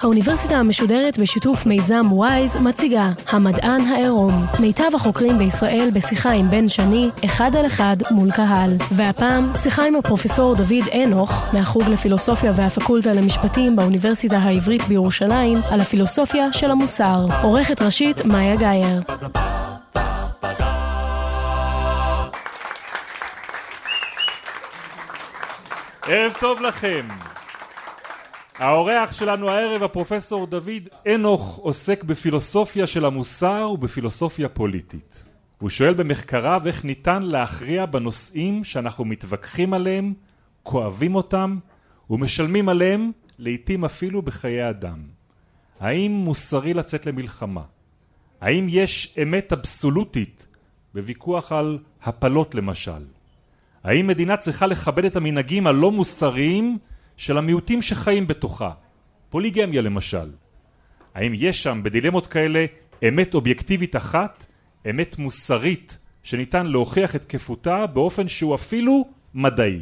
האוניברסיטה המשודרת בשיתוף מיזם וויז מציגה המדען העירום. מיטב החוקרים בישראל בשיחה עם בן שני, אחד על אחד מול קהל. והפעם, שיחה עם הפרופסור דוד אנוך, מהחוג לפילוסופיה והפקולטה למשפטים באוניברסיטה העברית בירושלים, על הפילוסופיה של המוסר. עורכת ראשית, מאיה גאייר. ערב טוב לכם. האורח שלנו הערב, הפרופסור דוד אנוך, עוסק בפילוסופיה של המוסר ובפילוסופיה פוליטית. הוא שואל במחקריו איך ניתן להכריע בנושאים שאנחנו מתווכחים עליהם, כואבים אותם ומשלמים עליהם, לעתים אפילו בחיי אדם. האם מוסרי לצאת למלחמה? האם יש אמת אבסולוטית בוויכוח על הפלות למשל? האם מדינה צריכה לכבד את המנהגים הלא מוסריים של המיעוטים שחיים בתוכה? פוליגמיה למשל. האם יש שם בדילמות כאלה אמת אובייקטיבית אחת, אמת מוסרית שניתן להוכיח את תקפותה באופן שהוא אפילו מדעי?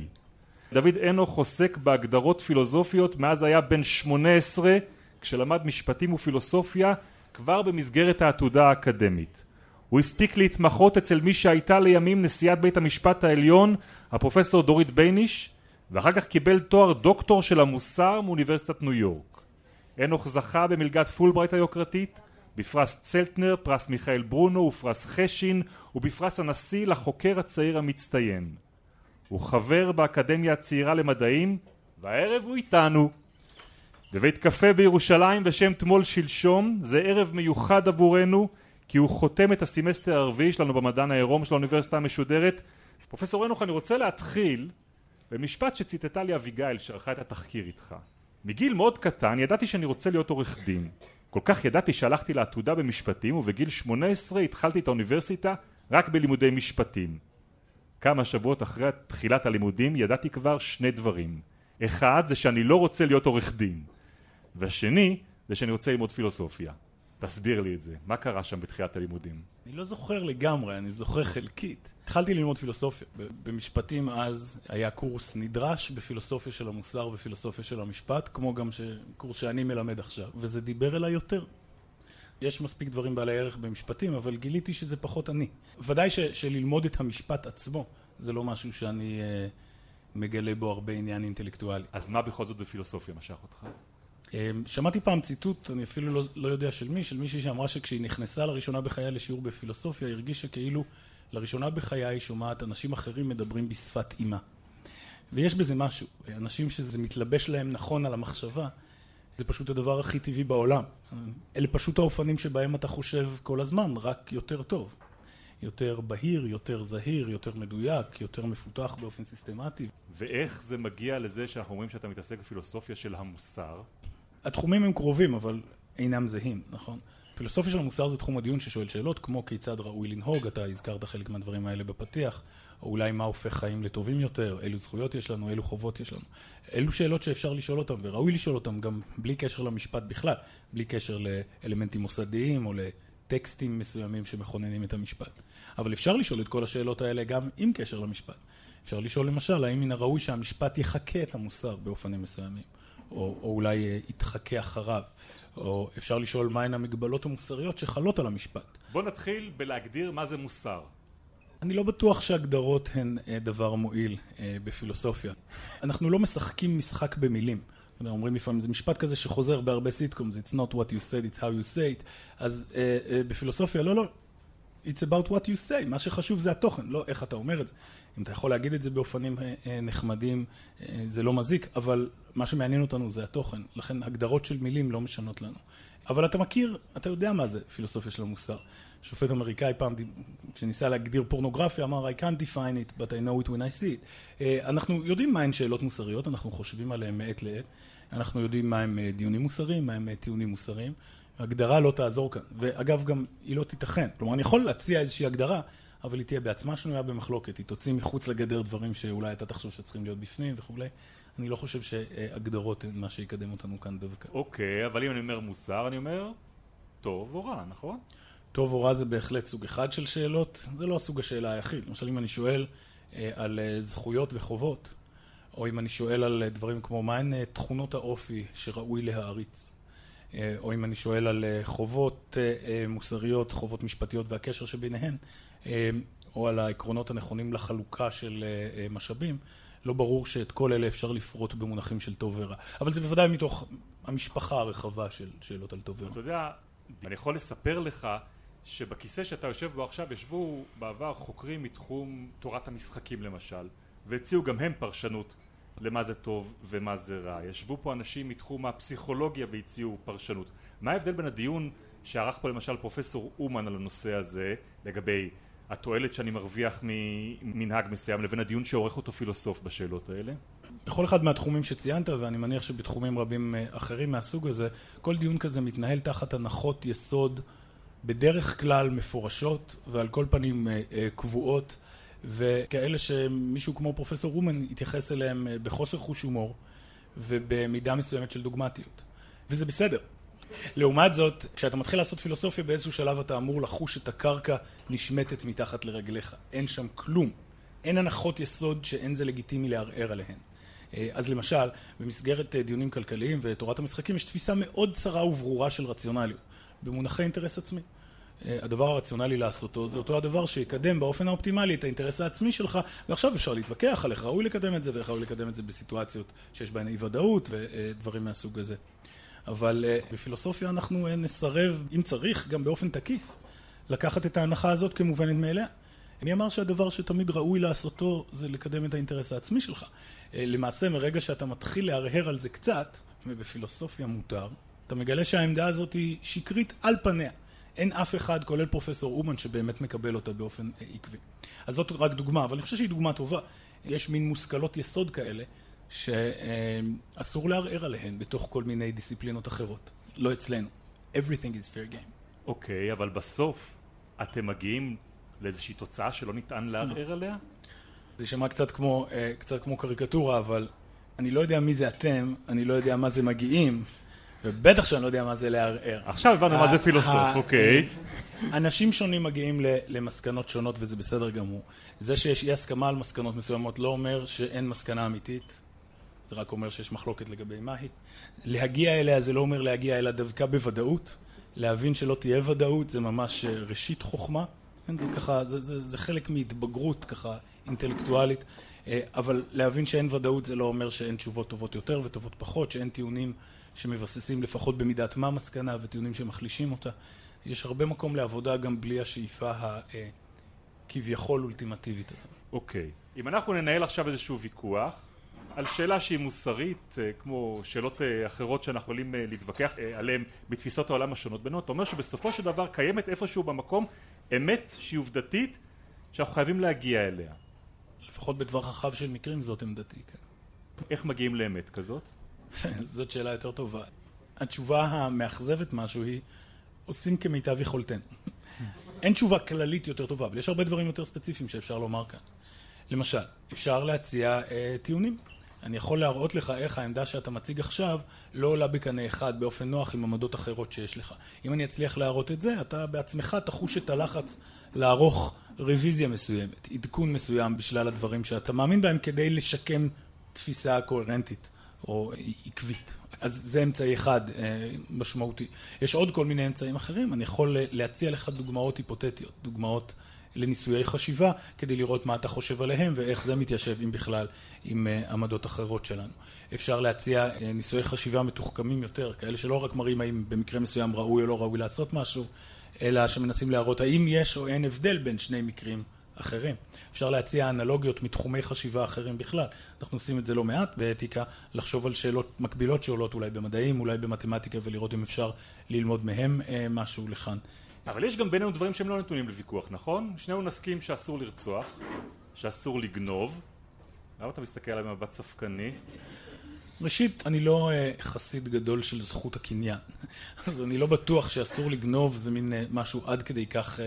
דוד אנוך עוסק בהגדרות פילוסופיות מאז היה בן שמונה עשרה כשלמד משפטים ופילוסופיה כבר במסגרת העתודה האקדמית. הוא הספיק להתמחות אצל מי שהייתה לימים נשיאת בית המשפט העליון, הפרופסור דורית בייניש, ואחר כך קיבל תואר דוקטור של המוסר מאוניברסיטת ניו יורק. אנוך זכה במלגת פולברייט היוקרתית, בפרס צלטנר, פרס מיכאל ברונו ופרס חשין, ובפרס הנשיא לחוקר הצעיר המצטיין. הוא חבר באקדמיה הצעירה למדעים, והערב הוא איתנו. בבית קפה בירושלים בשם תמול שלשום, זה ערב מיוחד עבורנו, כי הוא חותם את הסמסטר הרביעי שלנו במדען העירום של האוניברסיטה המשודרת. פרופסור אנוך, אני רוצה להתחיל במשפט שציטטה לי אביגיל שערכה את התחקיר איתך. מגיל מאוד קטן ידעתי שאני רוצה להיות עורך דין. כל כך ידעתי שהלכתי לעתודה במשפטים ובגיל 18 התחלתי את האוניברסיטה רק בלימודי משפטים. כמה שבועות אחרי תחילת הלימודים ידעתי כבר שני דברים. אחד זה שאני לא רוצה להיות עורך דין והשני זה שאני רוצה ללמוד פילוסופיה. תסביר לי את זה, מה קרה שם בתחילת הלימודים? אני לא זוכר לגמרי, אני זוכר חלקית. התחלתי ללמוד פילוסופיה. במשפטים אז היה קורס נדרש בפילוסופיה של המוסר ופילוסופיה של המשפט, כמו גם קורס שאני מלמד עכשיו, וזה דיבר אליי יותר. יש מספיק דברים בעלי ערך במשפטים, אבל גיליתי שזה פחות אני. ודאי ש, שללמוד את המשפט עצמו, זה לא משהו שאני uh, מגלה בו הרבה עניין אינטלקטואלי. אז מה בכל זאת בפילוסופיה משך אותך? אמ, שמעתי פעם ציטוט, אני אפילו לא, לא יודע של מי, של מישהי שאמרה שכשהיא נכנסה לראשונה בחיי לשיעור בפילוסופיה, היא הרגישה כאילו לראשונה בחיי היא שומעת אנשים אחרים מדברים בשפת אימה. ויש בזה משהו, אנשים שזה מתלבש להם נכון על המחשבה, זה פשוט הדבר הכי טבעי בעולם. אלה פשוט האופנים שבהם אתה חושב כל הזמן, רק יותר טוב. יותר בהיר, יותר זהיר, יותר מדויק, יותר מפותח באופן סיסטמטי. ואיך זה מגיע לזה שאנחנו אומרים שאתה מתעסק בפילוסופיה של המוסר? התחומים הם קרובים, אבל אינם זהים, נכון? פילוסופיה של המוסר זה תחום הדיון ששואל שאלות כמו כיצד ראוי לנהוג, אתה הזכרת חלק מהדברים האלה בפתיח, או אולי מה הופך חיים לטובים יותר, אילו זכויות יש לנו, אילו חובות יש לנו. אלו שאלות שאפשר לשאול אותן, וראוי לשאול אותן גם בלי קשר למשפט בכלל, בלי קשר לאלמנטים מוסדיים או לטקסטים מסוימים שמכוננים את המשפט. אבל אפשר לשאול את כל השאלות האלה גם עם קשר למשפט. אפשר לשאול למשל, האם מן הראוי שהמשפט יחקה את המוסר באופנים מסוימים. או, או אולי אה, יתחכה אחריו, או אפשר לשאול מהן המגבלות המוסריות שחלות על המשפט. בוא נתחיל בלהגדיר מה זה מוסר. אני לא בטוח שהגדרות הן אה, דבר מועיל אה, בפילוסופיה. אנחנו לא משחקים משחק במילים. אומרים לפעמים, זה משפט כזה שחוזר בהרבה סיטקומס, it's not what you said, it's how you say it. אז בפילוסופיה, לא, לא, it's about what you say, מה שחשוב זה התוכן, לא איך אתה אומר את זה. אם אתה יכול להגיד את זה באופנים נחמדים, זה לא מזיק, אבל מה שמעניין אותנו זה התוכן, לכן הגדרות של מילים לא משנות לנו. אבל אתה מכיר, אתה יודע מה זה פילוסופיה של המוסר. שופט אמריקאי פעם, כשניסה להגדיר פורנוגרפיה, אמר I can't define it, but I know it when I see it. אנחנו יודעים מהן שאלות מוסריות, אנחנו חושבים עליהן מעת לעת. אנחנו יודעים מהם דיונים מוסריים, מהם טיעונים מוסריים. הגדרה לא תעזור כאן. ואגב, גם היא לא תיתכן. כלומר, אני יכול להציע איזושהי הגדרה, אבל היא תהיה בעצמה שנויה במחלוקת, היא תוציא מחוץ לגדר דברים שאולי אתה תחשוב שצריכים להיות בפנים וכולי. אני לא חושב שהגדרות הן מה שיקדם אותנו כאן דווקא. אוקיי, אבל אם אני אומר מוסר, אני אומר טוב או רע, נכון? טוב או רע זה בהחלט סוג אחד של שאלות, זה לא הסוג השאלה היחיד. למשל, אם אני שואל אה, על אה, זכויות וחובות, או אם אני שואל על אה, דברים כמו מהן תכונות האופי שראוי להעריץ, או אם אני שואל על חובות מוסריות, חובות משפטיות והקשר שביניהן, או על העקרונות הנכונים לחלוקה של משאבים, לא ברור שאת כל אלה אפשר לפרוט במונחים של טוב ורע. אבל זה בוודאי מתוך המשפחה הרחבה של שאלות על טוב ורע. אתה יודע, אני יכול לספר לך שבכיסא שאתה יושב בו עכשיו ישבו בעבר חוקרים מתחום תורת המשחקים למשל והציעו גם הם פרשנות למה זה טוב ומה זה רע. ישבו פה אנשים מתחום הפסיכולוגיה והציעו פרשנות. מה ההבדל בין הדיון שערך פה למשל פרופסור אומן על הנושא הזה לגבי התועלת שאני מרוויח ממנהג מסוים לבין הדיון שעורך אותו פילוסוף בשאלות האלה? בכל אחד מהתחומים שציינת, ואני מניח שבתחומים רבים אה, אחרים מהסוג הזה, כל דיון כזה מתנהל תחת הנחות יסוד בדרך כלל מפורשות ועל כל פנים אה, אה, קבועות וכאלה שמישהו כמו פרופסור רומן התייחס אליהם בחוסר חוש הומור ובמידה מסוימת של דוגמטיות וזה בסדר לעומת זאת, כשאתה מתחיל לעשות פילוסופיה באיזשהו שלב אתה אמור לחוש את הקרקע נשמטת מתחת לרגליך. אין שם כלום. אין הנחות יסוד שאין זה לגיטימי לערער עליהן. אה, אז למשל, במסגרת אה, דיונים כלכליים ותורת המשחקים יש תפיסה מאוד צרה וברורה של רציונליות, במונחי אינטרס עצמי. אה, הדבר הרציונלי לעשותו זה אותו הדבר שיקדם באופן האופטימלי את האינטרס העצמי שלך ועכשיו אפשר להתווכח על איך ראוי לקדם את זה ואיך ראוי לקדם את זה בסיטואציות שיש בהן אי ודאות ודברים מהסוג הזה. אבל uh, בפילוסופיה אנחנו uh, נסרב, אם צריך, גם באופן תקיף, לקחת את ההנחה הזאת כמובנת מאליה. מי אמר שהדבר שתמיד ראוי לעשותו זה לקדם את האינטרס העצמי שלך? Uh, למעשה, מרגע שאתה מתחיל להרהר על זה קצת, ובפילוסופיה מותר, אתה מגלה שהעמדה הזאת היא שקרית על פניה. אין אף אחד, כולל פרופסור אומן, שבאמת מקבל אותה באופן עקבי. אז זאת רק דוגמה, אבל אני חושב שהיא דוגמה טובה. יש מין מושכלות יסוד כאלה, שאסור לערער עליהן בתוך כל מיני דיסציפלינות אחרות. לא אצלנו. Everything is fair game. אוקיי, okay, אבל בסוף אתם מגיעים לאיזושהי תוצאה שלא ניתן לערער עליה? זה יישמע קצת כמו, אה, קצת כמו קריקטורה, אבל אני לא יודע מי זה אתם, אני לא יודע מה זה מגיעים, ובטח שאני לא יודע מה זה לערער. עכשיו הבנו מה זה פילוסוף, אוקיי. אנשים שונים מגיעים למסקנות שונות וזה בסדר גמור. זה שיש אי הסכמה על מסקנות מסוימות לא אומר שאין מסקנה אמיתית. זה רק אומר שיש מחלוקת לגבי מהי. להגיע אליה זה לא אומר להגיע אליה דווקא בוודאות. להבין שלא תהיה ודאות זה ממש אה, ראשית חוכמה. כן, זה ככה, זה, זה, זה חלק מהתבגרות ככה אינטלקטואלית. אה, אבל להבין שאין ודאות זה לא אומר שאין תשובות טובות יותר וטובות פחות, שאין טיעונים שמבססים לפחות במידת מה מסקנה וטיעונים שמחלישים אותה. יש הרבה מקום לעבודה גם בלי השאיפה הכביכול אולטימטיבית הזאת. אוקיי. Okay. אם אנחנו ננהל עכשיו איזשהו ויכוח על שאלה שהיא מוסרית, אה, כמו שאלות אה, אחרות שאנחנו יכולים אה, להתווכח עליהן בתפיסות העולם השונות בינינו, אתה אומר שבסופו של דבר קיימת איפשהו במקום אמת שהיא עובדתית שאנחנו חייבים להגיע אליה. לפחות בטווח רחב של מקרים זאת עמדתי, כן. איך מגיעים לאמת כזאת? זאת שאלה יותר טובה. התשובה המאכזבת משהו היא, עושים כמיטב יכולתנו. אין תשובה כללית יותר טובה, אבל יש הרבה דברים יותר ספציפיים שאפשר לומר כאן. למשל, אפשר להציע אה, טיעונים. אני יכול להראות לך איך העמדה שאתה מציג עכשיו לא עולה בקנה אחד באופן נוח עם עמדות אחרות שיש לך. אם אני אצליח להראות את זה, אתה בעצמך תחוש את הלחץ לערוך רוויזיה מסוימת, עדכון מסוים בשלל הדברים שאתה מאמין בהם כדי לשקם תפיסה קוהרנטית או עקבית. אז זה אמצעי אחד אה, משמעותי. יש עוד כל מיני אמצעים אחרים, אני יכול להציע לך דוגמאות היפותטיות, דוגמאות לניסויי חשיבה כדי לראות מה אתה חושב עליהם ואיך זה מתיישב אם בכלל עם uh, עמדות אחרות שלנו. אפשר להציע uh, ניסויי חשיבה מתוחכמים יותר, כאלה שלא רק מראים האם במקרה מסוים ראוי או לא ראוי לעשות משהו, אלא שמנסים להראות האם יש או אין הבדל בין שני מקרים אחרים. אפשר להציע אנלוגיות מתחומי חשיבה אחרים בכלל. אנחנו עושים את זה לא מעט באתיקה, לחשוב על שאלות מקבילות שעולות אולי במדעים, אולי במתמטיקה ולראות אם אפשר ללמוד מהם uh, משהו לכאן. אבל יש גם בינינו דברים שהם לא נתונים לוויכוח, נכון? שנינו נסכים שאסור לרצוח, שאסור לגנוב. למה אתה מסתכל עליי במבט ספקני? ראשית, אני לא uh, חסיד גדול של זכות הקניין, אז אני לא בטוח שאסור לגנוב זה מין uh, משהו עד כדי כך uh,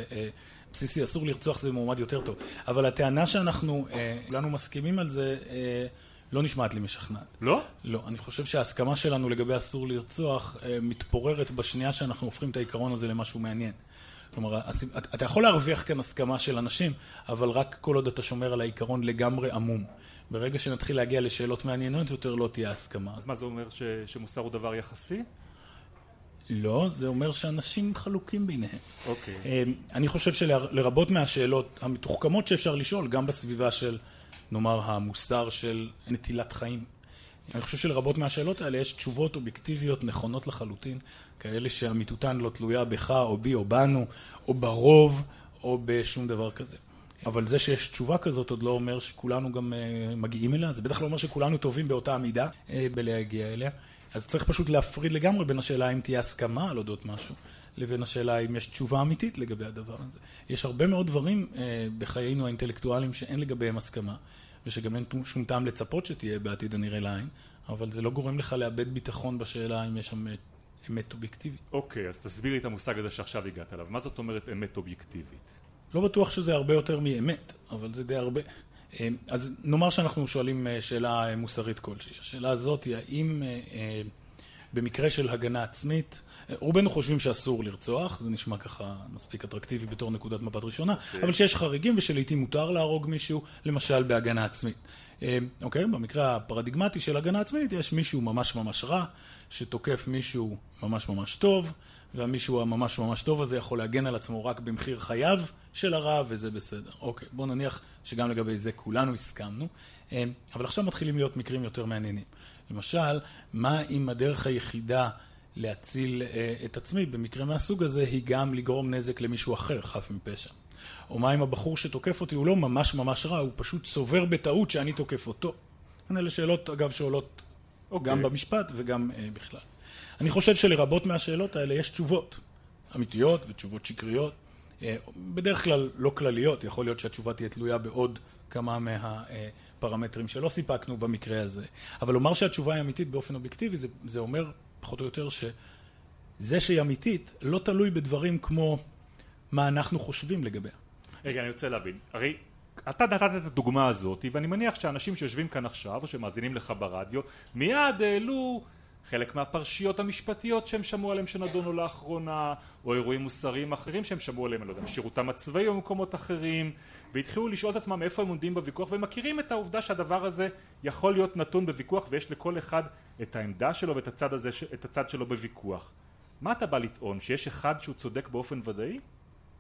בסיסי, אסור לרצוח זה מועמד יותר טוב. אבל הטענה שאנחנו כולנו מסכימים על זה לא נשמעת לי משכנעת. לא? לא. אני חושב שההסכמה שלנו לגבי אסור לרצוח מתפוררת בשנייה שאנחנו הופכים את העיקרון הזה למשהו מעניין. כלומר, אתה יכול להרוויח כאן הסכמה של אנשים, אבל רק כל עוד אתה שומר על העיקרון לגמרי עמום. ברגע שנתחיל להגיע לשאלות מעניינות יותר, לא תהיה הסכמה. אז מה זה אומר, ש, שמוסר הוא דבר יחסי? לא, זה אומר שאנשים חלוקים ביניהם. אוקיי. אמ, אני חושב שלרבות מהשאלות המתוחכמות שאפשר לשאול, גם בסביבה של, נאמר, המוסר של נטילת חיים, אני חושב שלרבות מהשאלות האלה יש תשובות אובייקטיביות נכונות לחלוטין, כאלה שאמיתותן לא תלויה בך או בי או בנו, או ברוב, או בשום דבר כזה. אבל זה שיש תשובה כזאת עוד לא אומר שכולנו גם uh, מגיעים אליה, זה בטח לא אומר שכולנו טובים באותה מידה uh, בלהגיע אליה. אז צריך פשוט להפריד לגמרי בין השאלה אם תהיה הסכמה על אודות משהו, לבין השאלה אם יש תשובה אמיתית לגבי הדבר הזה. יש הרבה מאוד דברים uh, בחיינו האינטלקטואליים שאין לגביהם הסכמה, ושגם אין שום טעם לצפות שתהיה בעתיד הנראה לעין, אבל זה לא גורם לך לאבד ביטחון בשאלה אם יש שם אמת אובייקטיבית. אוקיי, אז תסביר לי את המושג הזה שעכשיו הגעת אליו. מה זאת אומרת אמת אובייקטיבית? לא בטוח שזה הרבה יותר מאמת, אבל זה די הרבה. אה, אז נאמר שאנחנו שואלים אה, שאלה מוסרית כלשהי. השאלה הזאת היא האם אה, במקרה של הגנה עצמית, רובנו חושבים שאסור לרצוח, זה נשמע ככה מספיק אטרקטיבי בתור נקודת מבט ראשונה, okay. אבל שיש חריגים ושלעיתים מותר להרוג מישהו, למשל בהגנה עצמית. אוקיי, במקרה הפרדיגמטי של הגנה עצמית יש מישהו ממש ממש רע, שתוקף מישהו ממש ממש טוב, והמישהו הממש ממש טוב הזה יכול להגן על עצמו רק במחיר חייו של הרע, וזה בסדר. אוקיי, בואו נניח שגם לגבי זה כולנו הסכמנו, אמ, אבל עכשיו מתחילים להיות מקרים יותר מעניינים. למשל, מה אם הדרך היחידה להציל אה, את עצמי במקרה מהסוג הזה היא גם לגרום נזק למישהו אחר, חף מפשע? או מה אם הבחור שתוקף אותי הוא לא ממש ממש רע, הוא פשוט סובר בטעות שאני תוקף אותו? אלה שאלות, אגב, שעולות okay. אוקיי. גם במשפט וגם אה, בכלל. אני חושב שלרבות מהשאלות האלה יש תשובות אמיתיות ותשובות שקריות. אה, בדרך כלל לא כלליות, יכול להיות שהתשובה תהיה תלויה בעוד כמה מהפרמטרים שלא סיפקנו במקרה הזה. אבל לומר שהתשובה היא אמיתית באופן אובייקטיבי, זה, זה אומר פחות או יותר שזה שהיא אמיתית לא תלוי בדברים כמו מה אנחנו חושבים לגביה. רגע, אני רוצה להבין. הרי אתה נתת את הדוגמה הזאת, ואני מניח שאנשים שיושבים כאן עכשיו, או שמאזינים לך ברדיו, מיד העלו חלק מהפרשיות המשפטיות שהם שמעו עליהם שנדונו לאחרונה, או אירועים מוסריים אחרים שהם שמעו עליהם, אני לא יודע, משירותם הצבאי או במקומות אחרים, והתחילו לשאול את עצמם איפה הם עומדים בוויכוח, והם מכירים את העובדה שהדבר הזה יכול להיות נתון בוויכוח, ויש לכל אחד את העמדה שלו ואת הצד, הזה, את הצד שלו בוויכוח. מה אתה בא לטעון? שיש אחד שהוא צודק באופן ודאי?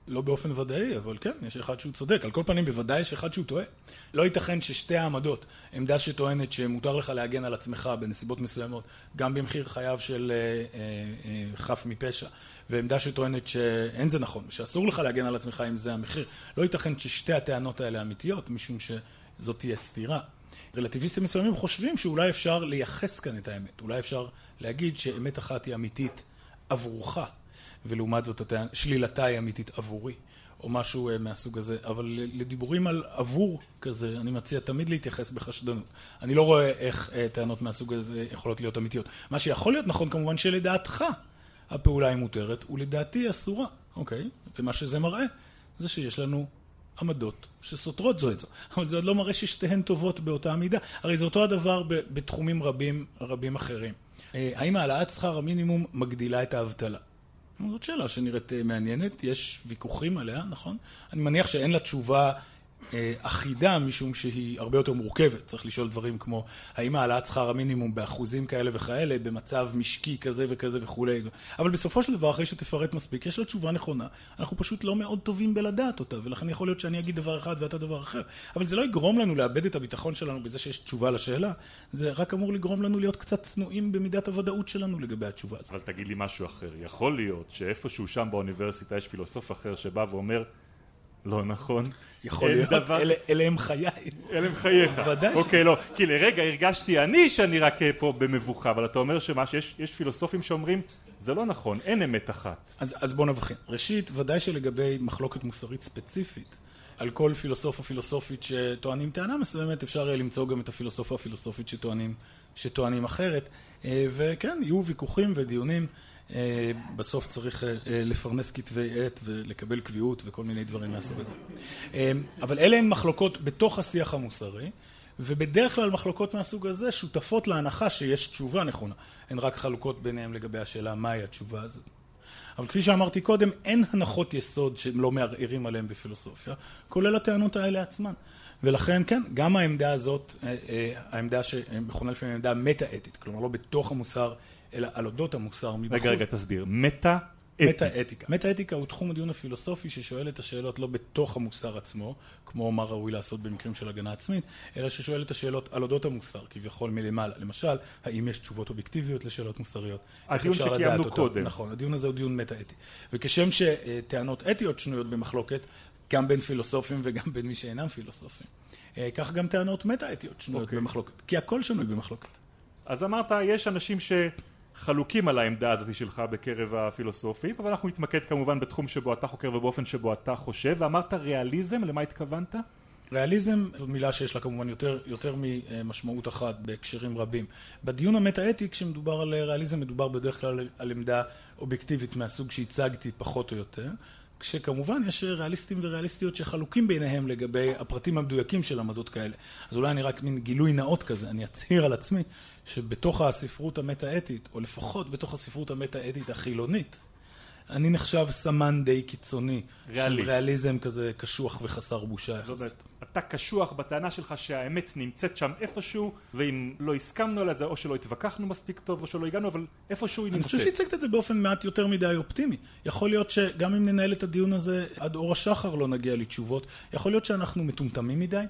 לא באופן ודאי, אבל כן, יש אחד שהוא צודק. על כל פנים, בוודאי יש אחד שהוא טועה. לא ייתכן ששתי העמדות, עמדה שטוענת שמותר לך להגן על עצמך בנסיבות מסוימות, גם במחיר חייו של אה, אה, אה, חף מפשע, ועמדה שטוענת שאין זה נכון, שאסור לך להגן על עצמך אם זה המחיר. לא ייתכן ששתי הטענות האלה אמיתיות, משום שזאת תהיה סתירה. רלטיביסטים מסוימים חושבים שאולי אפשר לייחס כאן את האמת. אולי אפשר להגיד שאמת אחת היא אמיתית עבורך. ולעומת זאת שלילתה היא אמיתית עבורי, או משהו אה, מהסוג הזה. אבל לדיבורים על עבור כזה, אני מציע תמיד להתייחס בחשדנות. אני לא רואה איך אה, טענות מהסוג הזה יכולות להיות אמיתיות. מה שיכול להיות נכון כמובן שלדעתך הפעולה היא מותרת, ולדעתי היא אסורה, אוקיי? ומה שזה מראה זה שיש לנו עמדות שסותרות זו את זו, אבל זה עוד לא מראה ששתיהן טובות באותה מידה. הרי זה אותו הדבר בתחומים רבים, רבים אחרים. אה, האם העלאת שכר המינימום מגדילה את האבטלה? זאת שאלה שנראית אה, מעניינת, יש ויכוחים עליה, נכון? אני מניח שאין לה תשובה אחידה משום שהיא הרבה יותר מורכבת. צריך לשאול דברים כמו האם העלאת שכר המינימום באחוזים כאלה וכאלה, במצב משקי כזה וכזה וכולי. אבל בסופו של דבר, אחרי שתפרט מספיק, יש לה תשובה נכונה. אנחנו פשוט לא מאוד טובים בלדעת אותה, ולכן יכול להיות שאני אגיד דבר אחד ואתה דבר אחר. אבל זה לא יגרום לנו לאבד את הביטחון שלנו בזה שיש תשובה לשאלה, זה רק אמור לגרום לנו להיות קצת צנועים במידת הוודאות שלנו לגבי התשובה הזאת. אבל תגיד לי משהו אחר. יכול להיות שאיפשהו שם באוניברסיטה יש פילוסוף אחר שבא ואומר לא נכון. יכול להיות, דבר... אלה, אלה הם חיי. אלה הם חייך. ודאי. אוקיי, לא. כי לרגע הרגשתי אני שאני רק פה במבוכה, אבל אתה אומר שמה, שיש פילוסופים שאומרים, זה לא נכון, אין אמת אחת. אז, אז בוא נבחין. ראשית, ודאי שלגבי מחלוקת מוסרית ספציפית, על כל פילוסוף או פילוסופית שטוענים טענה מסוימת, אפשר יהיה למצוא גם את הפילוסוף או הפילוסופית שטוענים, שטוענים אחרת. אה, וכן, יהיו ויכוחים ודיונים. בסוף צריך לפרנס כתבי עת ולקבל קביעות וכל מיני דברים מהסוג הזה. אבל אלה הן מחלוקות בתוך השיח המוסרי, ובדרך כלל מחלוקות מהסוג הזה שותפות להנחה שיש תשובה נכונה. הן רק חלוקות ביניהן לגבי השאלה מהי התשובה הזאת. אבל כפי שאמרתי קודם, אין הנחות יסוד שהם לא מערערים עליהן בפילוסופיה, כולל הטענות האלה עצמן. ולכן כן, גם העמדה הזאת, אה, אה, העמדה שמכונה לפעמים עמדה מטה-אתית, כלומר לא בתוך המוסר, אלא על אודות המוסר מבחוץ. רגע, רגע, תסביר. מטה... מטה-אתיקה. מטה-אתיקה הוא תחום הדיון הפילוסופי ששואל את השאלות לא בתוך המוסר עצמו, כמו מה ראוי לעשות במקרים של הגנה עצמית, אלא ששואל את השאלות על אודות המוסר, כביכול מלמעלה. למשל, האם יש תשובות אובייקטיביות לשאלות מוסריות? הדיון שקיימנו קודם. נכון, הדיון הזה הוא דיון מטה-אתי. וכשם שטענות אתיות שנויות במחלוקת, גם בין פילוסופים וגם בין מי שאינם פילוסופים. אה, כך גם טענות מטה-אתיות שנויות okay. אוקיי. במחלוקת, כי הכל שנוי במחלוקת. אז אמרת, יש אנשים ש... חלוקים על העמדה הזאת שלך בקרב הפילוסופים, אבל אנחנו נתמקד כמובן בתחום שבו אתה חוקר ובאופן שבו אתה חושב, ואמרת ריאליזם, למה התכוונת? ריאליזם זאת מילה שיש לה כמובן יותר, יותר ממשמעות אחת בהקשרים רבים. בדיון המטה-אתי כשמדובר על ריאליזם מדובר בדרך כלל על עמדה אובייקטיבית מהסוג שהצגתי פחות או יותר, כשכמובן יש ריאליסטים וריאליסטיות שחלוקים ביניהם לגבי הפרטים המדויקים של עמדות כאלה. אז אולי אני רק מין גילוי נאות כזה, אני אצהיר על עצמי שבתוך הספרות המטה-אתית, או לפחות בתוך הספרות המטה-אתית החילונית, אני נחשב סמן די קיצוני. ריאליסט. של ריאליזם כזה קשוח וחסר בושה יחסית. אתה קשוח בטענה שלך שהאמת נמצאת שם איפשהו, ואם לא הסכמנו על זה, או שלא התווכחנו מספיק טוב, או שלא הגענו, אבל איפשהו היא נמצאת. אני חושב שהצגת את זה באופן מעט יותר מדי אופטימי. יכול להיות שגם אם ננהל את הדיון הזה עד אור השחר לא נגיע לתשובות, יכול להיות שאנחנו מטומטמים מדי.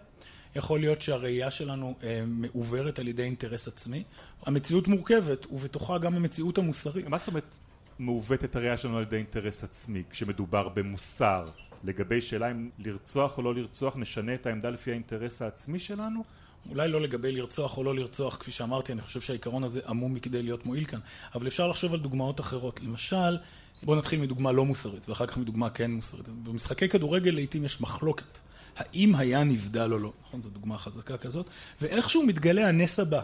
יכול להיות שהראייה שלנו אה, מעוברת על ידי אינטרס עצמי. המציאות מורכבת, ובתוכה גם המציאות המוסרית. מה זאת אומרת מעוותת הראייה שלנו על ידי אינטרס עצמי, כשמדובר במוסר? לגבי שאלה אם לרצוח או לא לרצוח נשנה את העמדה לפי האינטרס העצמי שלנו? אולי לא לגבי לרצוח או לא לרצוח, כפי שאמרתי, אני חושב שהעיקרון הזה עמום מכדי להיות מועיל כאן, אבל אפשר לחשוב על דוגמאות אחרות. למשל, בואו נתחיל מדוגמה לא מוסרית, ואחר כך מדוגמה כן מוסרית. במשחקי כדורגל לעיתים יש מחלוקת. האם היה נבדל או לא, נכון? זו דוגמה חזקה כזאת, ואיכשהו מתגלה הנס הבא.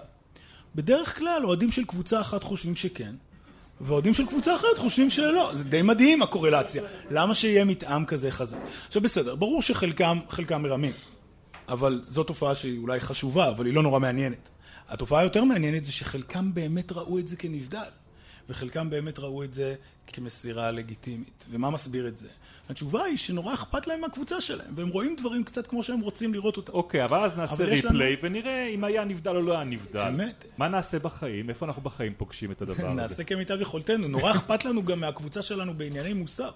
בדרך כלל אוהדים של קבוצה אחת חושבים שכן, ואוהדים של קבוצה אחרת חושבים שלא. זה די מדהים הקורלציה. למה שיהיה מתאם כזה חזק? עכשיו בסדר, ברור שחלקם חלקם מרמים, אבל זו תופעה שהיא אולי חשובה, אבל היא לא נורא מעניינת. התופעה היותר מעניינת זה שחלקם באמת ראו את זה כנבדל, וחלקם באמת ראו את זה כמסירה לגיטימית. ומה מסביר את זה? התשובה היא שנורא אכפת להם מהקבוצה שלהם, והם רואים דברים קצת כמו שהם רוצים לראות אותם. אוקיי, אבל אז נעשה ריפליי לנו... ונראה אם היה נבדל או לא היה נבדל. אמת. מה נעשה בחיים? איפה אנחנו בחיים פוגשים את הדבר הזה? נעשה כמיטב יכולתנו. נורא אכפת לנו גם מהקבוצה שלנו בענייני מוסר.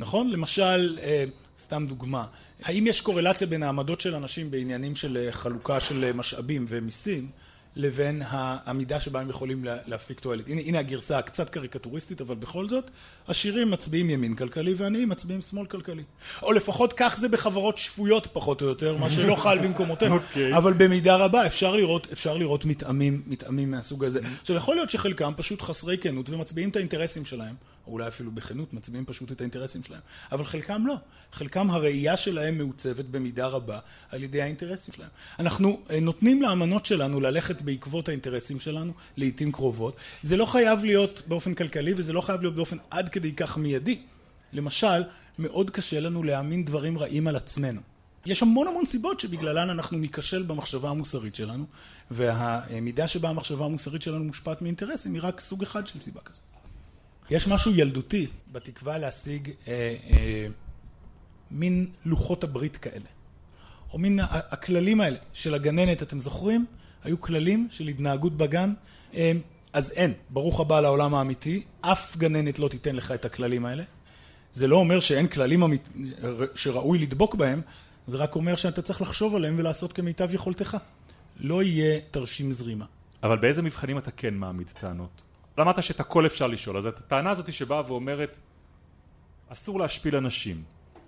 נכון? למשל, אה, סתם דוגמה, האם יש קורלציה בין העמדות של אנשים בעניינים של אה, חלוקה של אה, משאבים ומיסים? לבין המידה שבה הם יכולים להפיק תועלת. הנה, הנה הגרסה הקצת קריקטוריסטית, אבל בכל זאת, עשירים מצביעים ימין כלכלי ועניים מצביעים שמאל כלכלי. או לפחות כך זה בחברות שפויות פחות או יותר, מה שלא חל במקומותינו. Okay. אוקיי. אבל במידה רבה אפשר לראות, אפשר לראות מתאמים, מתאמים מהסוג הזה. עכשיו, יכול להיות שחלקם פשוט חסרי כנות ומצביעים את האינטרסים שלהם. או אולי אפילו בכנות מצביעים פשוט את האינטרסים שלהם. אבל חלקם לא. חלקם הראייה שלהם מעוצבת במידה רבה על ידי האינטרסים שלהם. אנחנו אה, נותנים לאמנות שלנו ללכת בעקבות האינטרסים שלנו, לעיתים קרובות. זה לא חייב להיות באופן כלכלי וזה לא חייב להיות באופן עד כדי כך מיידי. למשל, מאוד קשה לנו להאמין דברים רעים על עצמנו. יש המון המון סיבות שבגללן אנחנו ניכשל במחשבה המוסרית שלנו, והמידה שבה המחשבה המוסרית שלנו מושפעת מאינטרסים היא רק סוג אחד של סיבה כזאת. יש משהו ילדותי בתקווה להשיג אה, אה, מין לוחות הברית כאלה. או מין הכללים האלה של הגננת, אתם זוכרים? היו כללים של התנהגות בגן. אה, אז אין, ברוך הבא לעולם האמיתי, אף גננת לא תיתן לך את הכללים האלה. זה לא אומר שאין כללים אמית... שראוי לדבוק בהם, זה רק אומר שאתה צריך לחשוב עליהם ולעשות כמיטב יכולתך. לא יהיה תרשים זרימה. אבל באיזה מבחנים אתה כן מעמיד טענות? אמרת שאת הכל אפשר לשאול, אז את הטענה הזאת שבאה ואומרת אסור להשפיל אנשים,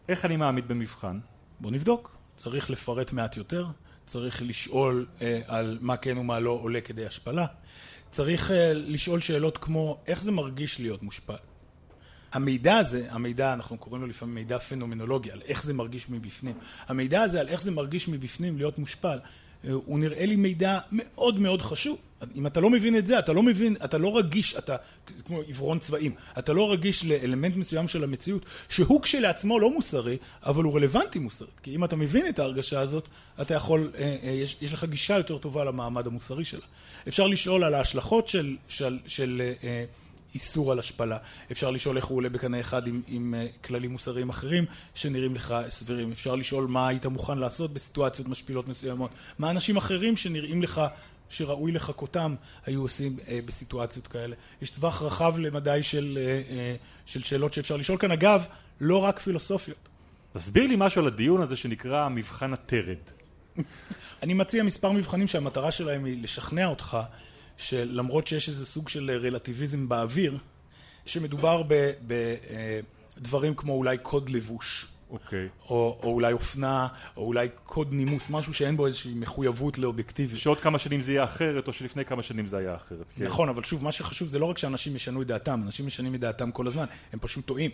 איך אני מעמיד במבחן? בוא נבדוק, צריך לפרט מעט יותר, צריך לשאול אה, על מה כן ומה לא עולה כדי השפלה, צריך אה, לשאול שאלות כמו איך זה מרגיש להיות מושפל. המידע הזה, המידע, אנחנו קוראים לו לפעמים מידע פנומנולוגי, על איך זה מרגיש מבפנים. המידע הזה על איך זה מרגיש מבפנים להיות מושפל, הוא נראה לי מידע מאוד מאוד חשוב. אם אתה לא מבין את זה, אתה לא מבין, אתה לא רגיש, אתה כמו עיוורון צבעים, אתה לא רגיש לאלמנט מסוים של המציאות, שהוא כשלעצמו לא מוסרי, אבל הוא רלוונטי מוסרית. כי אם אתה מבין את ההרגשה הזאת, אתה יכול, אה, אה, יש, יש לך גישה יותר טובה למעמד המוסרי שלה. אפשר לשאול על ההשלכות של, של, של אה, איסור על השפלה. אפשר לשאול איך הוא עולה בקנה אחד עם, עם כללים מוסריים אחרים שנראים לך סבירים. אפשר לשאול מה היית מוכן לעשות בסיטואציות משפילות מסוימות. מה אנשים אחרים שנראים לך שראוי לחכותם היו עושים אה, בסיטואציות כאלה. יש טווח רחב למדי של, אה, אה, של שאלות שאפשר לשאול כאן. אגב, לא רק פילוסופיות. תסביר לי משהו על הדיון הזה שנקרא מבחן הטרד. אני מציע מספר מבחנים שהמטרה שלהם היא לשכנע אותך שלמרות שיש איזה סוג של רלטיביזם באוויר, שמדובר בדברים כמו אולי קוד לבוש. אוקיי. או, או אולי אופנה, או אולי קוד נימוס, משהו שאין בו איזושהי מחויבות לאובייקטיביות. שעוד כמה שנים זה יהיה אחרת, או שלפני כמה שנים זה היה אחרת. כן. נכון, אבל שוב, מה שחשוב זה לא רק שאנשים ישנו את דעתם, אנשים משנים את דעתם כל הזמן, הם פשוט טועים.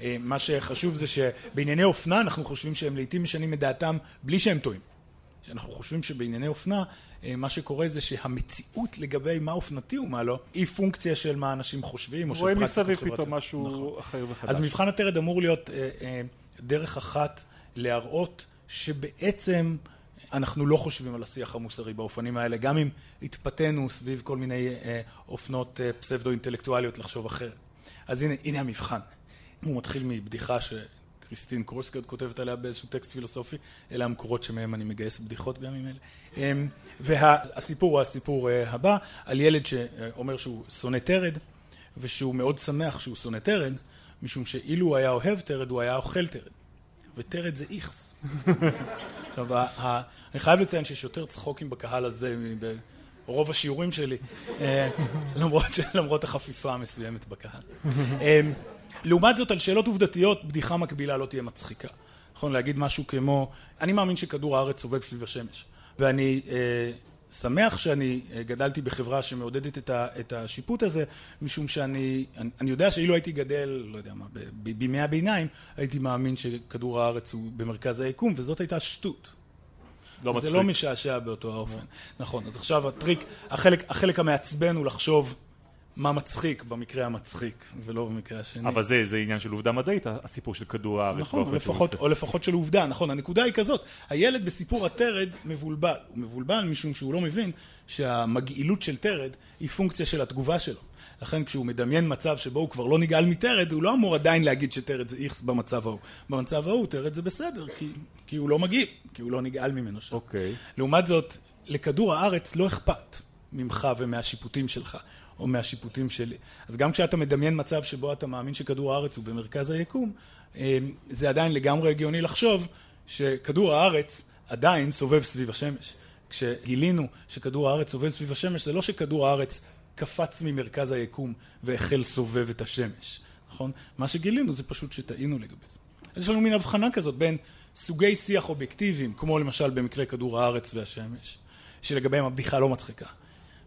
אה, מה שחשוב זה שבענייני אופנה אנחנו חושבים שהם לעיתים משנים את דעתם בלי שהם טועים. שאנחנו חושבים שבענייני אופנה אה, מה שקורה זה שהמציאות לגבי מה אופנתי ומה לא היא פונקציה של מה אנשים חושבים או של פרקטיקות חברתיות. רואים מסביב פתאום משהו נכון. אחר וחדש. אז מבחן הטרד אמור להיות אה, אה, דרך אחת להראות שבעצם אנחנו לא חושבים על השיח המוסרי באופנים האלה, גם אם התפתינו סביב כל מיני אה, אופנות אה, פסבדו-אינטלקטואליות לחשוב אחרת. אז הנה, הנה המבחן. הוא מתחיל מבדיחה שכריסטין קורסגארד כותבת עליה באיזשהו טקסט פילוסופי, אלה המקורות שמהם אני מגייס בדיחות בימים אלה. אה, והסיפור הוא הסיפור אה, הבא, על ילד שאומר שהוא שונא תרד, ושהוא מאוד שמח שהוא שונא תרד, משום שאילו הוא היה אוהב תרד, הוא היה אוכל תרד. ותרד זה איכס. עכשיו, אני חייב לציין שיש יותר צחוקים בקהל הזה ברוב השיעורים שלי, אה, למרות החפיפה המסוימת בקהל. לעומת זאת, על שאלות עובדתיות, בדיחה מקבילה לא תהיה מצחיקה. נכון להגיד משהו כמו, אני מאמין שכדור הארץ סובב סביב השמש, ואני אה, שמח שאני אה, גדלתי בחברה שמעודדת את השיפוט הזה, משום שאני אני יודע שאילו הייתי גדל, לא יודע מה, בימי הביניים, הייתי מאמין שכדור הארץ הוא במרכז היקום, וזאת הייתה שטות. לא זה לא משעשע באותו האופן. נכון, אז עכשיו הטריק, החלק, החלק המעצבן הוא לחשוב מה מצחיק במקרה המצחיק, ולא במקרה השני. אבל זה, זה עניין של עובדה מדעית, הסיפור של כדור הארץ. נכון, או לפחות, או לפחות של עובדה, נכון. הנקודה היא כזאת, הילד בסיפור הטרד מבולבל. הוא מבולבל משום שהוא לא מבין שהמגעילות של טרד היא פונקציה של התגובה שלו. לכן כשהוא מדמיין מצב שבו הוא כבר לא נגעל מטרד, הוא לא אמור עדיין להגיד שטרד זה איכס במצב ההוא. במצב ההוא טרד זה בסדר, כי, כי הוא לא מגעיל, כי הוא לא נגעל ממנו שם. אוקיי. לעומת זאת, לכדור הארץ לא אכפת ממך ומהשיפוטים שלך. או מהשיפוטים שלי. אז גם כשאתה מדמיין מצב שבו אתה מאמין שכדור הארץ הוא במרכז היקום, אה, זה עדיין לגמרי הגיוני לחשוב שכדור הארץ עדיין סובב סביב השמש. כשגילינו שכדור הארץ סובב סביב השמש, זה לא שכדור הארץ קפץ ממרכז היקום והחל סובב את השמש, נכון? מה שגילינו זה פשוט שטעינו לגבי זה. אז יש לנו מין הבחנה כזאת בין סוגי שיח אובייקטיביים, כמו למשל במקרה כדור הארץ והשמש, שלגביהם הבדיחה לא מצחיקה.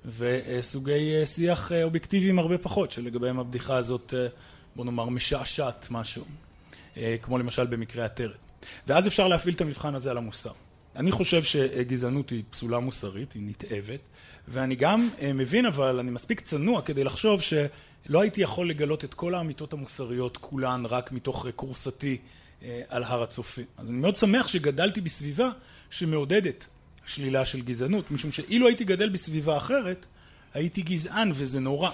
וסוגי אה, שיח אה, אובייקטיביים הרבה פחות, שלגביהם הבדיחה הזאת, אה, בוא נאמר, משעשעת משהו, כמו למשל במקרה הטרד. ואז אפשר להפעיל את המבחן הזה על המוסר. אני חושב שגזענות היא פסולה מוסרית, היא נתעבת, ואני גם מבין, אבל אני מספיק צנוע כדי לחשוב שלא הייתי יכול לגלות את כל האמיתות המוסריות כולן רק מתוך קורסתי על הר הצופים. אז אני מאוד שמח שגדלתי בסביבה שמעודדת שלילה של גזענות, משום שאילו הייתי גדל בסביבה אחרת, הייתי גזען וזה נורא.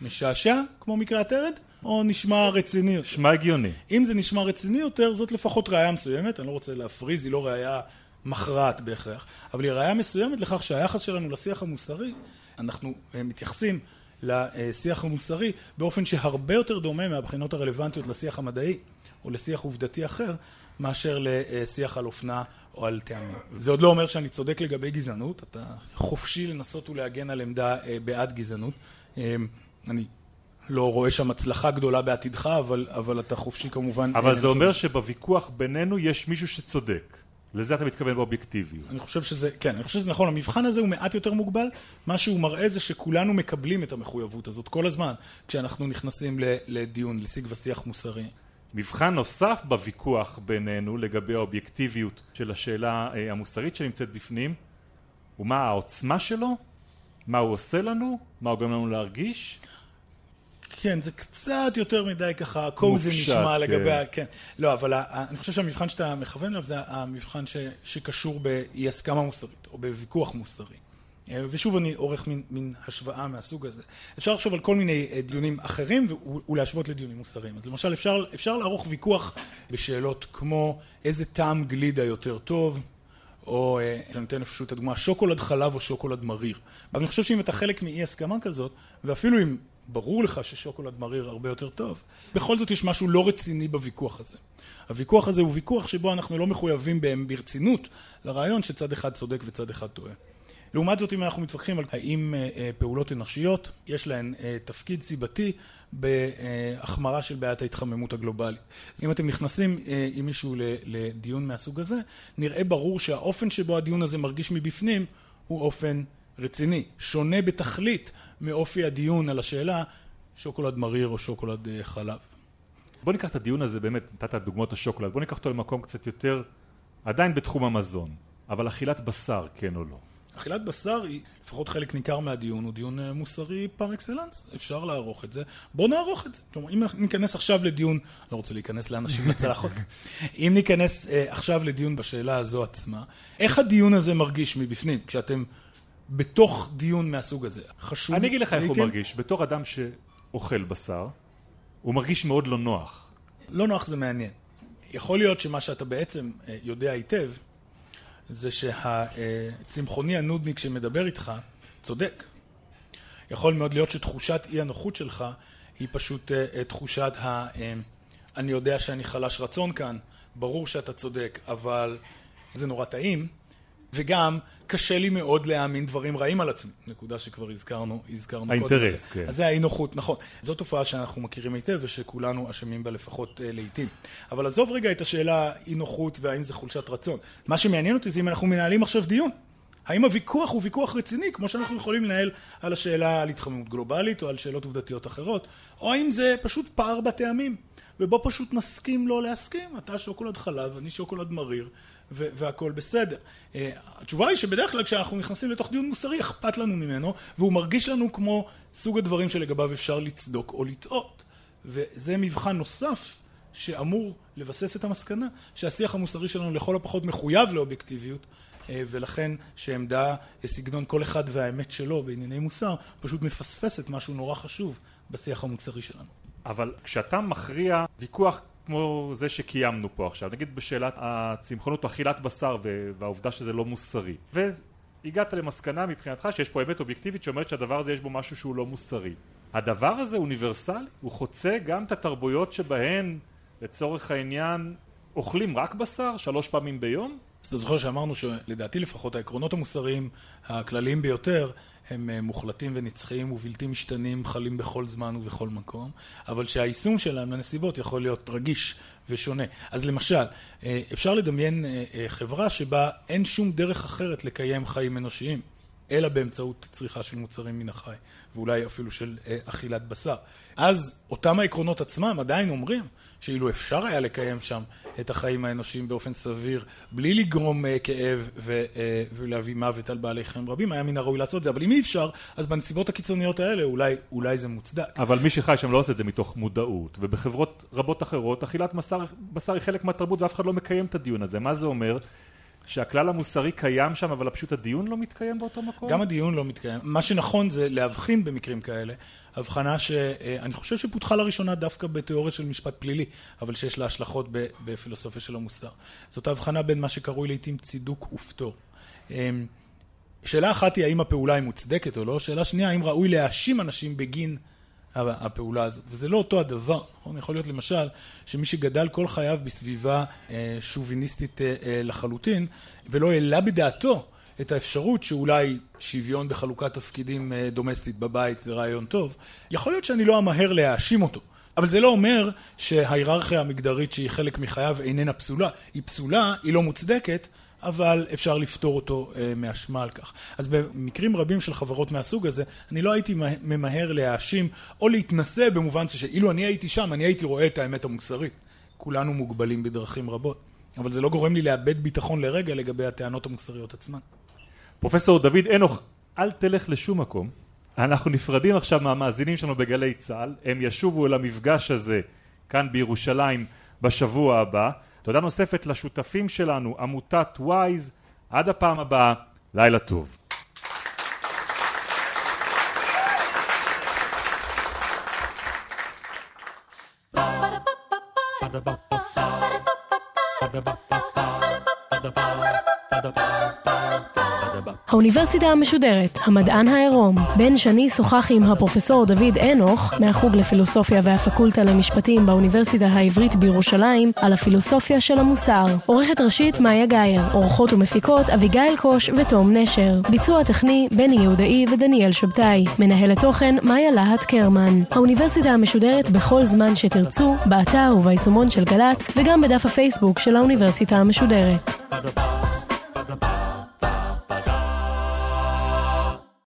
משעשע, כמו מקרה הטרד, או נשמע רציני יותר? נשמע הגיוני. אם זה נשמע רציני יותר, זאת לפחות ראייה מסוימת, אני לא רוצה להפריז, היא לא ראייה מכרעת בהכרח, אבל היא ראייה מסוימת לכך שהיחס שלנו לשיח המוסרי, אנחנו אה, מתייחסים לשיח המוסרי באופן שהרבה יותר דומה מהבחינות הרלוונטיות לשיח המדעי או לשיח עובדתי אחר, מאשר לשיח על אופנה או על טעמים. זה עוד לא אומר שאני צודק לגבי גזענות, אתה חופשי לנסות ולהגן על עמדה אה, בעד גזענות. אה, אני לא רואה שם הצלחה גדולה בעתידך, אבל, אבל אתה חופשי כמובן. אבל זה אומר שבוויכוח בינינו יש מישהו שצודק. לזה אתה מתכוון באובייקטיביות. אני חושב שזה, כן, אני חושב שזה נכון. המבחן הזה הוא מעט יותר מוגבל. מה שהוא מראה זה שכולנו מקבלים את המחויבות הזאת כל הזמן, כשאנחנו נכנסים לדיון, לשיג ושיח מוסרי. מבחן נוסף בוויכוח בינינו לגבי האובייקטיביות של השאלה אה, המוסרית שנמצאת בפנים הוא מה העוצמה שלו מה הוא עושה לנו? מה הוא גורם לנו להרגיש? כן, זה קצת יותר מדי ככה, קוזי נשמע לגבי, כן. כן. לא, אבל אני חושב שהמבחן שאתה מכוון אליו זה המבחן ש, שקשור באי הסכמה מוסרית, או בוויכוח מוסרי. אה, ושוב אני עורך מין, מין השוואה מהסוג הזה. אפשר לחשוב על כל מיני אה, דיונים אחרים ולהשוות לדיונים מוסריים. אז למשל אפשר, אפשר לערוך ויכוח בשאלות כמו איזה טעם גלידה יותר טוב, או אה, אני אתן פשוט את הדוגמה, שוקולד חלב או שוקולד מריר. אבל אני חושב שאם אתה חלק מאי הסכמה כזאת, ואפילו אם ברור לך ששוקולד מריר הרבה יותר טוב, בכל זאת יש משהו לא רציני בוויכוח הזה. הוויכוח הזה הוא ויכוח שבו אנחנו לא מחויבים בהם ברצינות לרעיון שצד אחד צודק וצד אחד טועה. לעומת זאת אם אנחנו מתווכחים על האם אה, אה, פעולות אנושיות יש להן אה, תפקיד סיבתי בהחמרה של בעיית ההתחממות הגלובלית. אם אתם נכנסים עם מישהו לדיון מהסוג הזה, נראה ברור שהאופן שבו הדיון הזה מרגיש מבפנים הוא אופן רציני, שונה בתכלית מאופי הדיון על השאלה שוקולד מריר או שוקולד חלב. בוא ניקח את הדיון הזה, באמת נתת דוגמאות השוקולד, בוא ניקח אותו למקום קצת יותר, עדיין בתחום המזון, אבל אכילת בשר, כן או לא? אכילת בשר היא, לפחות חלק ניכר מהדיון, הוא דיון אה, מוסרי פר אקסלנס, אפשר לערוך את זה, בואו נערוך את זה. כלומר, אם ניכנס עכשיו לדיון, לא רוצה להיכנס לאנשים לצלחות, אם ניכנס uh, עכשיו לדיון בשאלה הזו עצמה, איך הדיון הזה מרגיש מבפנים, כשאתם בתוך דיון מהסוג הזה? חשוב... אני אגיד לך איך הוא מרגיש, בתור אדם שאוכל בשר, הוא מרגיש מאוד לא נוח. לא נוח זה מעניין. יכול להיות שמה שאתה בעצם uh, יודע היטב, זה שהצמחוני הנודניק שמדבר איתך צודק. יכול מאוד להיות שתחושת אי הנוחות שלך היא פשוט אה, תחושת ה... אה, אני יודע שאני חלש רצון כאן, ברור שאתה צודק, אבל זה נורא טעים, וגם קשה לי מאוד להאמין דברים רעים על עצמי, נקודה שכבר הזכרנו, הזכרנו קודם. האינטרס, כן. אז זה האי נוחות, נכון. זו תופעה שאנחנו מכירים היטב ושכולנו אשמים בה לפחות uh, לעיתים. אבל עזוב רגע את השאלה אי נוחות והאם זה חולשת רצון. מה שמעניין אותי זה אם אנחנו מנהלים עכשיו דיון. האם הוויכוח הוא ויכוח רציני, כמו שאנחנו יכולים לנהל על השאלה על התחממות גלובלית או על שאלות עובדתיות אחרות, או האם זה פשוט פער בטעמים, ובו פשוט נסכים לא להסכים, אתה שוקולד חלב, אני שוקולד מריר, והכל בסדר. אה, התשובה היא שבדרך כלל כשאנחנו נכנסים לתוך דיון מוסרי אכפת לנו ממנו והוא מרגיש לנו כמו סוג הדברים שלגביו אפשר לצדוק או לטעות וזה מבחן נוסף שאמור לבסס את המסקנה שהשיח המוסרי שלנו לכל הפחות מחויב לאובייקטיביות אה, ולכן שעמדה סגנון כל אחד והאמת שלו בענייני מוסר פשוט מפספסת משהו נורא חשוב בשיח המוסרי שלנו. אבל כשאתה מכריע ויכוח כמו זה שקיימנו פה עכשיו, נגיד בשאלת הצמחונות אכילת בשר והעובדה שזה לא מוסרי. והגעת למסקנה מבחינתך שיש פה אמת אובייקטיבית שאומרת שהדבר הזה יש בו משהו שהוא לא מוסרי. הדבר הזה אוניברסלי, הוא חוצה גם את התרבויות שבהן לצורך העניין אוכלים רק בשר שלוש פעמים ביום? אז אתה זוכר שאמרנו שלדעתי לפחות העקרונות המוסריים הכלליים ביותר הם אה, מוחלטים ונצחיים ובלתי משתנים, חלים בכל זמן ובכל מקום, אבל שהיישום שלהם לנסיבות יכול להיות רגיש ושונה. אז למשל, אה, אפשר לדמיין אה, חברה שבה אין שום דרך אחרת לקיים חיים אנושיים, אלא באמצעות צריכה של מוצרים מן החי, ואולי אפילו של אכילת בשר. אז אותם העקרונות עצמם עדיין אומרים שאילו אפשר היה לקיים שם את החיים האנושיים באופן סביר, בלי לגרום uh, כאב uh, ולהביא מוות על בעלי חיים רבים, היה מן הראוי לעשות זה. אבל אם אי אפשר, אז בנסיבות הקיצוניות האלה אולי, אולי זה מוצדק. אבל מי שחי שם לא עושה את זה מתוך מודעות, ובחברות רבות אחרות אכילת בשר, בשר היא חלק מהתרבות ואף אחד לא מקיים את הדיון הזה. מה זה אומר? שהכלל המוסרי קיים שם, אבל פשוט הדיון לא מתקיים באותו מקום? גם הדיון לא מתקיים. מה שנכון זה להבחין במקרים כאלה, הבחנה שאני חושב שפותחה לראשונה דווקא בתיאוריה של משפט פלילי, אבל שיש לה השלכות בפילוסופיה של המוסר. זאת ההבחנה בין מה שקרוי לעיתים צידוק ופטור. אמ, שאלה אחת היא האם הפעולה היא מוצדקת או לא, שאלה שנייה האם ראוי להאשים אנשים בגין הפעולה הזאת, וזה לא אותו הדבר, נכון? יכול להיות למשל שמי שגדל כל חייו בסביבה אה, שוביניסטית אה, אה, לחלוטין ולא העלה בדעתו את האפשרות שאולי שוויון בחלוקת תפקידים דומסטית בבית זה רעיון טוב, יכול להיות שאני לא אמהר להאשים אותו. אבל זה לא אומר שההיררכיה המגדרית שהיא חלק מחייו איננה פסולה. היא פסולה, היא לא מוצדקת, אבל אפשר לפתור אותו uh, מאשמה על כך. אז במקרים רבים של חברות מהסוג הזה, אני לא הייתי ממהר להאשים או להתנשא במובן שאילו אני הייתי שם, אני הייתי רואה את האמת המוסרית. כולנו מוגבלים בדרכים רבות. אבל זה לא גורם לי לאבד ביטחון לרגע לגבי הטענות המוסריות עצמן. פרופסור דוד אנוך, אל תלך לשום מקום. אנחנו נפרדים עכשיו מהמאזינים שלנו בגלי צה"ל, הם ישובו אל המפגש הזה כאן בירושלים בשבוע הבא. תודה נוספת לשותפים שלנו, עמותת וויז, עד הפעם הבאה, לילה טוב. האוניברסיטה המשודרת, המדען העירום. בן שני שוחח עם הפרופסור דוד אנוך, מהחוג לפילוסופיה והפקולטה למשפטים באוניברסיטה העברית בירושלים, על הפילוסופיה של המוסר. עורכת ראשית מאיה גאייר, עורכות ומפיקות אביגיל קוש ותום נשר. ביצוע טכני בני יהודאי ודניאל שבתאי. מנהלת תוכן מאיה להט קרמן. האוניברסיטה המשודרת בכל זמן שתרצו, באתר וביישומון של גל"צ, וגם בדף הפייסבוק של האוניברסיטה המשודרת.